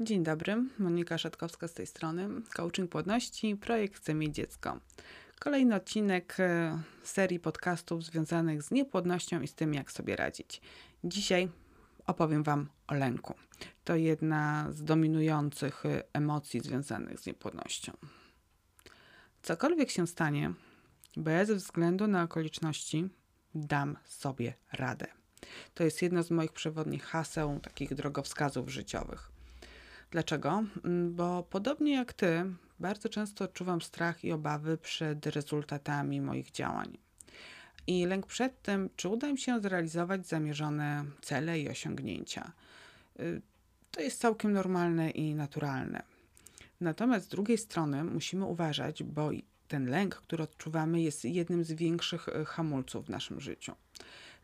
Dzień dobry, Monika Szatkowska z tej strony. Coaching Płodności, projekt Chcę mieć dziecko. Kolejny odcinek e, serii podcastów związanych z niepłodnością i z tym, jak sobie radzić. Dzisiaj opowiem Wam o lęku. To jedna z dominujących e, emocji związanych z niepłodnością. Cokolwiek się stanie, bez względu na okoliczności, dam sobie radę. To jest jedno z moich przewodnich haseł, takich drogowskazów życiowych. Dlaczego? Mm, bo podobnie jak ty, bardzo często odczuwam strach i obawy przed rezultatami moich działań. I lęk przed tym, czy uda mi się zrealizować zamierzone cele i osiągnięcia. Y, to jest całkiem normalne i naturalne. Natomiast z drugiej strony musimy uważać, bo ten lęk, który odczuwamy, jest jednym z większych y, hamulców w naszym życiu.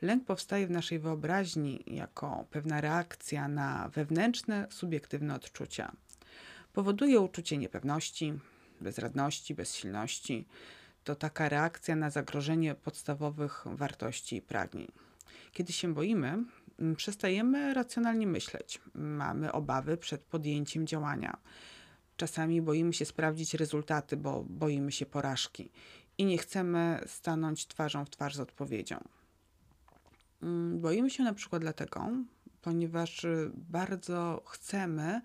Lęk powstaje w naszej wyobraźni jako pewna reakcja na wewnętrzne, subiektywne odczucia. Powoduje uczucie niepewności, bezradności, bezsilności. To taka reakcja na zagrożenie podstawowych wartości i pragnień. Kiedy się boimy, przestajemy racjonalnie myśleć. Mamy obawy przed podjęciem działania. Czasami boimy się sprawdzić rezultaty, bo boimy się porażki i nie chcemy stanąć twarzą w twarz z odpowiedzią. Mm, boimy się na przykład dlatego, ponieważ bardzo chcemy,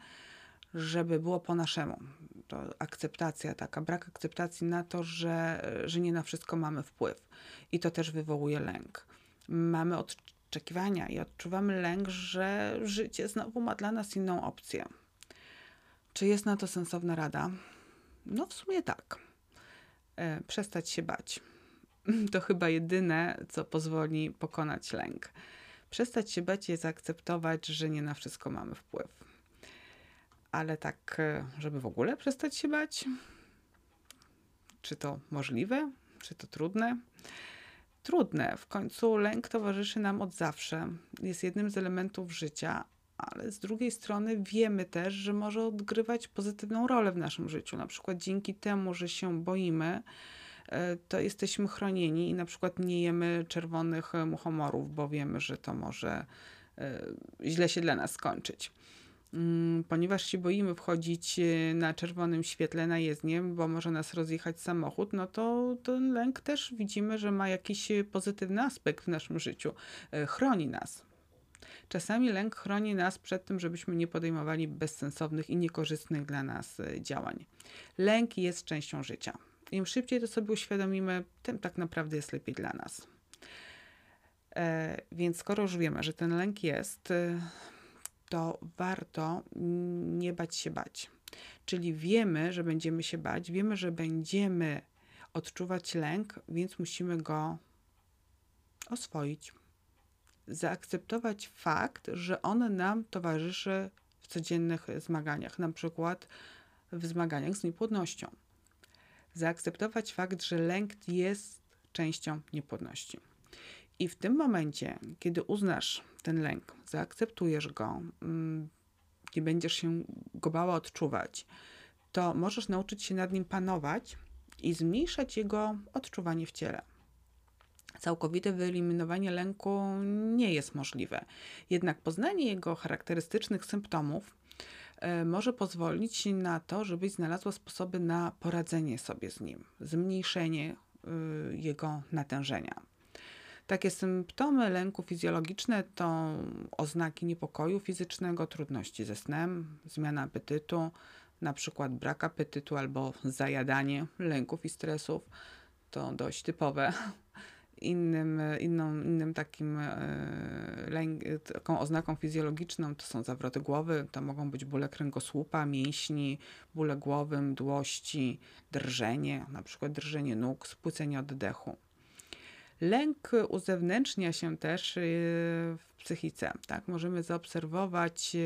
żeby było po naszemu. To akceptacja taka, brak akceptacji na to, że, że nie na wszystko mamy wpływ. I to też wywołuje lęk. Mamy oczekiwania i odczuwamy lęk, że życie znowu ma dla nas inną opcję. Czy jest na to sensowna rada? No, w sumie tak. E, przestać się bać to chyba jedyne, co pozwoli pokonać lęk. Przestać się bać i zaakceptować, że nie na wszystko mamy wpływ. Ale tak, e, żeby w ogóle przestać się bać? Czy to możliwe? Czy to trudne? Trudne. W końcu lęk towarzyszy nam od zawsze. Jest jednym z elementów życia, ale z drugiej strony wiemy też, że może odgrywać pozytywną rolę w naszym życiu. Na przykład dzięki temu, że się boimy, to jesteśmy chronieni i na przykład nie jemy czerwonych muchomorów, bo wiemy, że to może e, źle się dla nas skończyć. Mm, ponieważ się boimy wchodzić e, na czerwonym świetle na jezdnię, bo może nas rozjechać samochód, no to ten lęk też widzimy, że ma jakiś pozytywny aspekt w naszym życiu. Chroni nas. Czasami lęk chroni nas przed tym, żebyśmy nie podejmowali bezsensownych i niekorzystnych dla nas działań. Lęk jest częścią życia im szybciej to sobie uświadomimy, tym tak naprawdę jest lepiej dla nas. E, więc skoro już wiemy, że ten lęk jest, e, to warto nie bać się bać. Czyli wiemy, że będziemy się bać, wiemy, że będziemy odczuwać lęk, więc musimy go oswoić. Zaakceptować fakt, że on nam towarzyszy w codziennych zmaganiach, na przykład w zmaganiach z niepłodnością zaakceptować fakt, że lęk jest częścią niepłodności. I w tym momencie, kiedy uznasz ten lęk, zaakceptujesz go, mm, nie będziesz się go bała odczuwać, to możesz nauczyć się nad nim panować i zmniejszać jego odczuwanie w ciele. Całkowite wyeliminowanie lęku nie jest możliwe, jednak poznanie jego charakterystycznych symptomów może pozwolić na to, żebyś znalazła sposoby na poradzenie sobie z nim, zmniejszenie y, jego natężenia. Takie symptomy lęku fizjologiczne to oznaki niepokoju fizycznego, trudności ze snem, zmiana apetytu, na przykład brak apetytu albo zajadanie lęków i stresów. To dość typowe Innym, inną, innym takim e, taką oznaką fizjologiczną to są zawroty głowy, to mogą być bóle kręgosłupa, mięśni, bóle głowy, mdłości, drżenie, na przykład drżenie nóg, spłycenie oddechu. Lęk uzewnętrznia się też e, w psychice. Tak? Możemy zaobserwować e,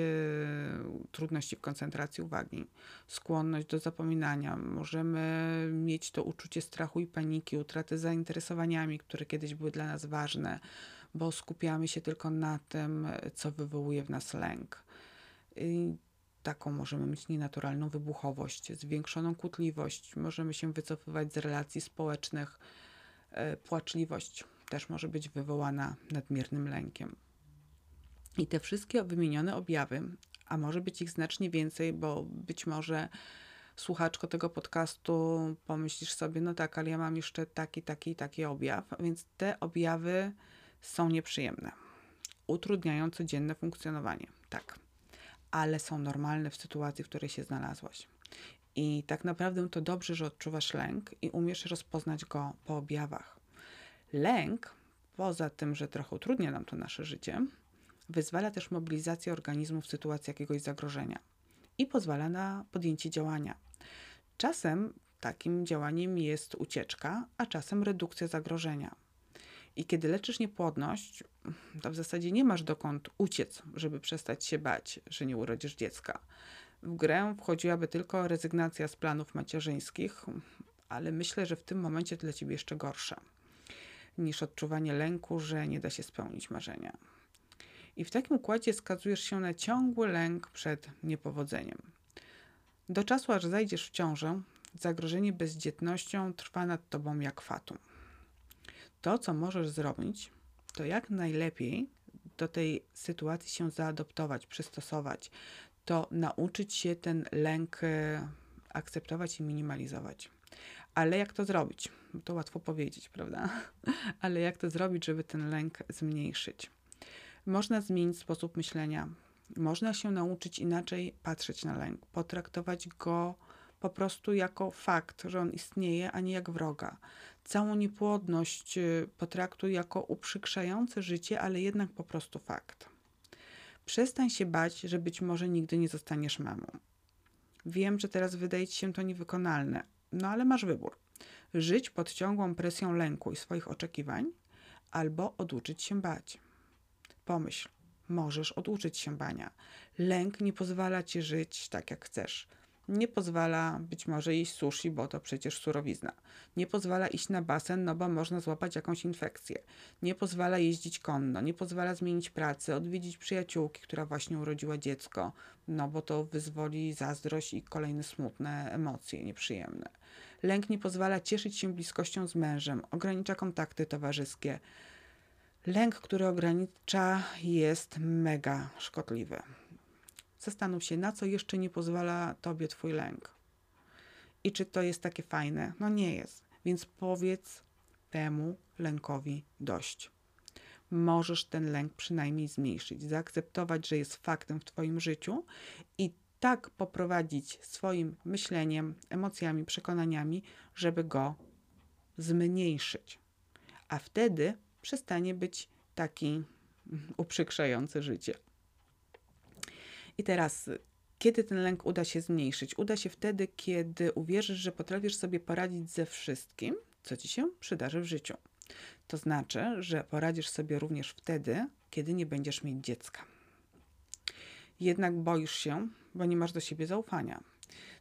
trudności w koncentracji uwagi, skłonność do zapominania. Możemy mieć to uczucie strachu i paniki, utraty zainteresowaniami, które kiedyś były dla nas ważne, bo skupiamy się tylko na tym, co wywołuje w nas lęk. Taką możemy mieć nienaturalną wybuchowość, zwiększoną kłótliwość, możemy się wycofywać z relacji społecznych E, płaczliwość też może być wywołana nadmiernym lękiem. I te wszystkie wymienione objawy, a może być ich znacznie więcej, bo być może słuchaczko tego podcastu pomyślisz sobie, no tak, ale ja mam jeszcze taki, taki, taki objaw, więc te objawy są nieprzyjemne, utrudniają codzienne funkcjonowanie, tak, ale są normalne w sytuacji, w której się znalazłaś. I tak naprawdę to dobrze, że odczuwasz lęk i umiesz rozpoznać go po objawach. Lęk, poza tym, że trochę utrudnia nam to nasze życie, wyzwala też mobilizację organizmu w sytuacji jakiegoś zagrożenia i pozwala na podjęcie działania. Czasem takim działaniem jest ucieczka, a czasem redukcja zagrożenia. I kiedy leczysz niepłodność, to w zasadzie nie masz dokąd uciec, żeby przestać się bać, że nie urodzisz dziecka. W grę wchodziłaby tylko rezygnacja z planów macierzyńskich, ale myślę, że w tym momencie dla ciebie jeszcze gorsze niż odczuwanie lęku, że nie da się spełnić marzenia. I w takim układzie skazujesz się na ciągły lęk przed niepowodzeniem. Do czasu, aż zajdziesz w ciążę, zagrożenie bezdzietnością trwa nad tobą jak fatum. To, co możesz zrobić, to jak najlepiej do tej sytuacji się zaadoptować, przystosować, to nauczyć się ten lęk e, akceptować i minimalizować. Ale jak to zrobić? To łatwo powiedzieć, prawda? Ale jak to zrobić, żeby ten lęk zmniejszyć? Można zmienić sposób myślenia. Można się nauczyć inaczej patrzeć na lęk, potraktować go po prostu jako fakt, że on istnieje, a nie jak wroga. Całą niepłodność y, potraktuj jako uprzykrzające życie, ale jednak po prostu fakt. Przestań się bać, że być może nigdy nie zostaniesz mamą. Wiem, że teraz wydaje ci się to niewykonalne, no ale masz wybór. Żyć pod ciągłą presją lęku i swoich oczekiwań, albo oduczyć się bać. Pomyśl, możesz oduczyć się bania. Lęk nie pozwala ci żyć tak, jak chcesz. Nie pozwala być może iść sushi, bo to przecież surowizna. Nie pozwala iść na basen, no bo można złapać jakąś infekcję. Nie pozwala jeździć konno, nie pozwala zmienić pracy, odwiedzić przyjaciółki, która właśnie urodziła dziecko, no bo to wyzwoli zazdrość i kolejne smutne emocje nieprzyjemne. Lęk nie pozwala cieszyć się bliskością z mężem, ogranicza kontakty towarzyskie. Lęk, który ogranicza, jest mega szkodliwy. Zastanów się, na co jeszcze nie pozwala tobie twój lęk. I czy to jest takie fajne? No nie jest. Więc powiedz temu lękowi dość. Możesz ten lęk przynajmniej zmniejszyć, zaakceptować, że jest faktem w Twoim życiu i tak poprowadzić swoim myśleniem, emocjami, przekonaniami, żeby go zmniejszyć. A wtedy przestanie być taki uprzykrzający życie. I teraz, kiedy ten lęk uda się zmniejszyć? Uda się wtedy, kiedy uwierzysz, że potrafisz sobie poradzić ze wszystkim, co ci się przydarzy w życiu. To znaczy, że poradzisz sobie również wtedy, kiedy nie będziesz mieć dziecka. Jednak boisz się, bo nie masz do siebie zaufania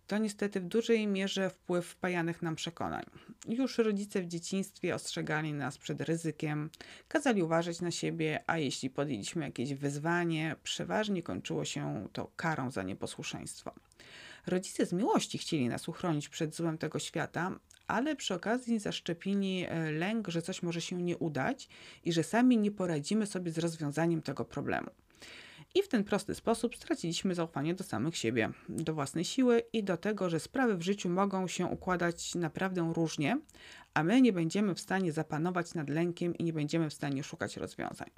to niestety w dużej mierze wpływ wpajanych nam przekonań. Już rodzice w dzieciństwie ostrzegali nas przed ryzykiem, kazali uważać na siebie, a jeśli podjęliśmy jakieś wyzwanie, przeważnie kończyło się to karą za nieposłuszeństwo. Rodzice z miłości chcieli nas uchronić przed złem tego świata, ale przy okazji zaszczepili e, lęk, że coś może się nie udać i że sami nie poradzimy sobie z rozwiązaniem tego problemu. I w ten prosty sposób straciliśmy zaufanie do samych siebie, do własnej siły i do tego, że sprawy w życiu mogą się układać naprawdę różnie, a my nie będziemy w stanie zapanować nad lękiem i nie będziemy w stanie szukać rozwiązań.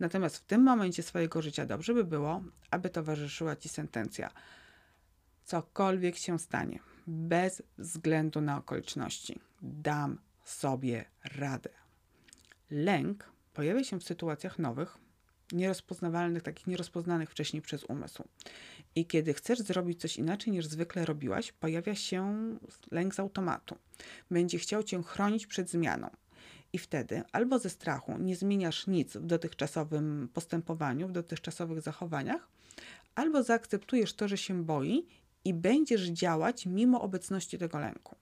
Natomiast w tym momencie swojego życia dobrze by było, aby towarzyszyła ci sentencja: cokolwiek się stanie, bez względu na okoliczności, dam sobie radę. Lęk pojawia się w sytuacjach nowych, nierozpoznawalnych, takich nierozpoznanych wcześniej przez umysł. I kiedy chcesz zrobić coś inaczej niż zwykle robiłaś, pojawia się lęk z automatu. Będzie chciał cię chronić przed zmianą. I wtedy albo ze strachu nie zmieniasz nic w dotychczasowym postępowaniu, w dotychczasowych zachowaniach, albo zaakceptujesz to, że się boi i będziesz działać mimo obecności tego lęku.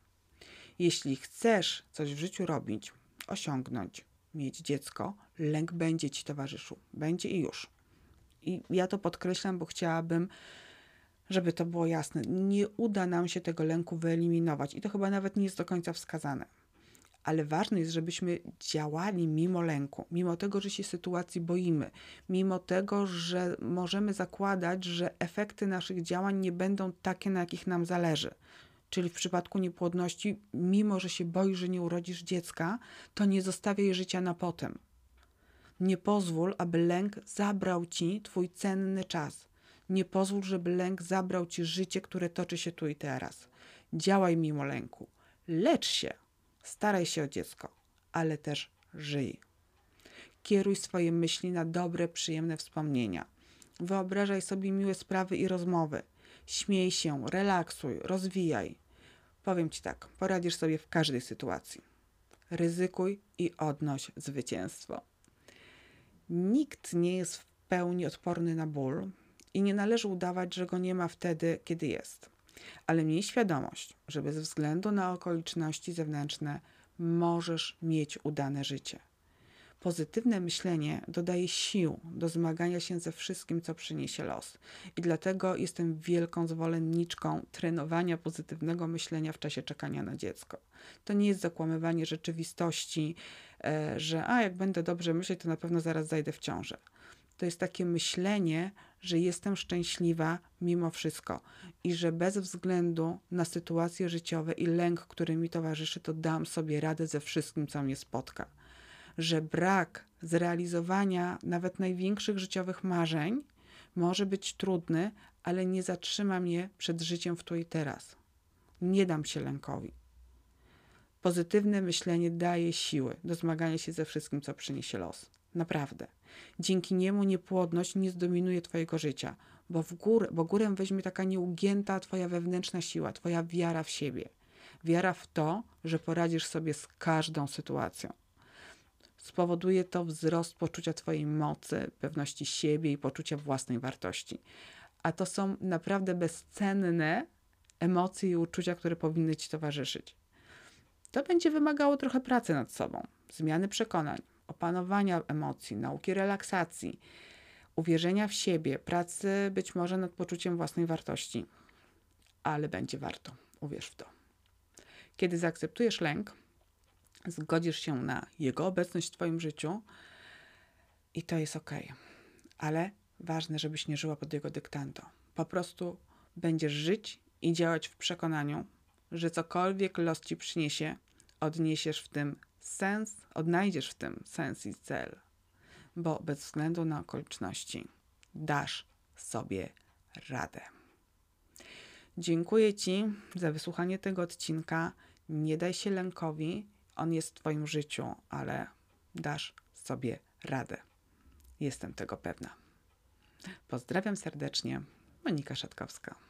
Jeśli chcesz coś w życiu robić, osiągnąć, mieć dziecko, lęk będzie ci towarzyszył. Będzie i już. I ja to podkreślam, bo chciałabym, żeby to było jasne. Nie uda nam się tego lęku wyeliminować i to chyba nawet nie jest do końca wskazane. ale ważne jest, żebyśmy działali mimo lęku, mimo tego, że się sytuacji boimy, mimo tego, że możemy zakładać, że efekty naszych działań nie będą takie, na jakich nam zależy. Czyli w przypadku niepłodności, mimo że się boisz, że nie urodzisz dziecka, to nie zostawiaj życia na potem. Nie pozwól, aby lęk zabrał ci twój cenny czas. Nie pozwól, żeby lęk zabrał ci życie, które toczy się tu i teraz. Działaj mimo lęku. Lecz się. Staraj się o dziecko, ale też żyj. Kieruj swoje myśli na dobre, przyjemne wspomnienia. Wyobrażaj sobie miłe sprawy i rozmowy. Śmiej się, relaksuj, rozwijaj. Powiem ci tak, poradzisz sobie w każdej sytuacji. Ryzykuj i odnoś zwycięstwo. Nikt nie jest w pełni odporny na ból i nie należy udawać, że go nie ma wtedy, kiedy jest. Ale miej świadomość, że bez względu na okoliczności zewnętrzne możesz mieć udane życie. Pozytywne myślenie dodaje sił do zmagania się ze wszystkim, co przyniesie los. I dlatego jestem wielką zwolenniczką trenowania pozytywnego myślenia w czasie czekania na dziecko. To nie jest zakłamywanie rzeczywistości, że a jak będę dobrze myśleć, to na pewno zaraz zajdę w ciążę. To jest takie myślenie, że jestem szczęśliwa mimo wszystko i że bez względu na sytuacje życiowe i lęk, który mi towarzyszy, to dam sobie radę ze wszystkim, co mnie spotka że brak zrealizowania nawet największych życiowych marzeń może być trudny, ale nie zatrzyma mnie przed życiem w tu i teraz. Nie dam się lękowi. Pozytywne myślenie daje siły do zmagania się ze wszystkim, co przyniesie los. Naprawdę. Dzięki niemu niepłodność nie zdominuje Twojego życia, bo, w górę, bo górę weźmie taka nieugięta Twoja wewnętrzna siła, Twoja wiara w siebie. Wiara w to, że poradzisz sobie z każdą sytuacją. Spowoduje to wzrost poczucia Twojej mocy, pewności siebie i poczucia własnej wartości. A to są naprawdę bezcenne emocje i uczucia, które powinny Ci towarzyszyć. To będzie wymagało trochę pracy nad sobą, zmiany przekonań, opanowania emocji, nauki relaksacji, uwierzenia w siebie, pracy być może nad poczuciem własnej wartości. Ale będzie warto, uwierz w to. Kiedy zaakceptujesz lęk, zgodzisz się na Jego obecność w Twoim życiu i to jest ok. Ale ważne, żebyś nie żyła pod Jego dyktando. Po prostu będziesz żyć i działać w przekonaniu, że cokolwiek los Ci przyniesie, odniesiesz w tym sens, odnajdziesz w tym sens i cel, bo bez względu na okoliczności dasz sobie radę. Dziękuję Ci za wysłuchanie tego odcinka. Nie daj się lękowi on jest w Twoim życiu, ale dasz sobie radę. Jestem tego pewna. Pozdrawiam serdecznie, Monika Szatkowska.